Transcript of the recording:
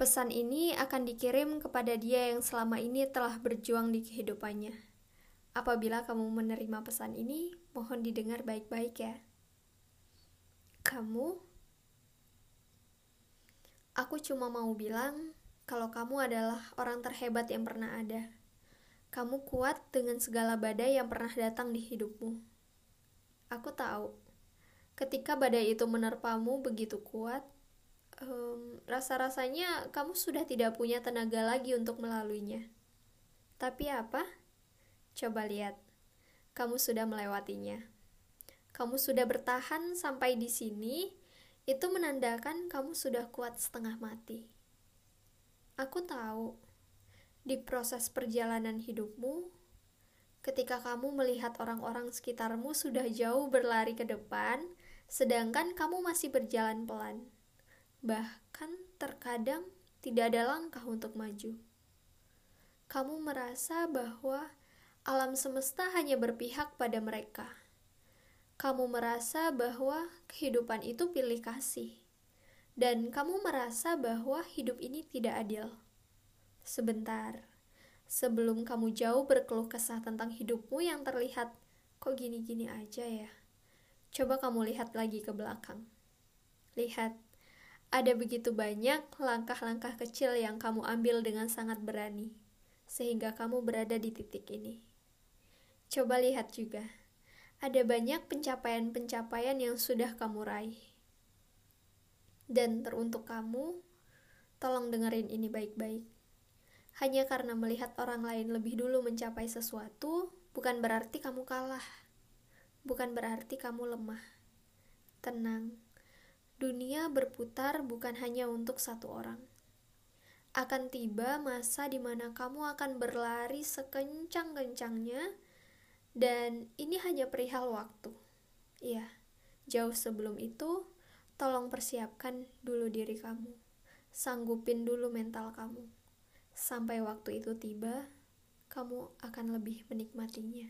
Pesan ini akan dikirim kepada dia yang selama ini telah berjuang di kehidupannya. Apabila kamu menerima pesan ini, mohon didengar baik-baik ya. Kamu, aku cuma mau bilang kalau kamu adalah orang terhebat yang pernah ada. Kamu kuat dengan segala badai yang pernah datang di hidupmu. Aku tahu, ketika badai itu menerpamu begitu kuat, um, rasa-rasanya kamu sudah tidak punya tenaga lagi untuk melaluinya. Tapi apa? Coba lihat, kamu sudah melewatinya. Kamu sudah bertahan sampai di sini, itu menandakan kamu sudah kuat setengah mati. Aku tahu, di proses perjalanan hidupmu, ketika kamu melihat orang-orang sekitarmu sudah jauh berlari ke depan, sedangkan kamu masih berjalan pelan bahkan terkadang tidak ada langkah untuk maju. Kamu merasa bahwa alam semesta hanya berpihak pada mereka. Kamu merasa bahwa kehidupan itu pilih kasih, dan kamu merasa bahwa hidup ini tidak adil. Sebentar, sebelum kamu jauh berkeluh kesah tentang hidupmu yang terlihat kok gini-gini aja ya. Coba kamu lihat lagi ke belakang. Lihat ada begitu banyak langkah-langkah kecil yang kamu ambil dengan sangat berani, sehingga kamu berada di titik ini. Coba lihat juga, ada banyak pencapaian-pencapaian yang sudah kamu raih. Dan teruntuk kamu, tolong dengerin ini baik-baik. Hanya karena melihat orang lain lebih dulu mencapai sesuatu, bukan berarti kamu kalah. Bukan berarti kamu lemah. Tenang dunia berputar bukan hanya untuk satu orang. Akan tiba masa di mana kamu akan berlari sekencang-kencangnya, dan ini hanya perihal waktu. Iya, jauh sebelum itu, tolong persiapkan dulu diri kamu, sanggupin dulu mental kamu. Sampai waktu itu tiba, kamu akan lebih menikmatinya.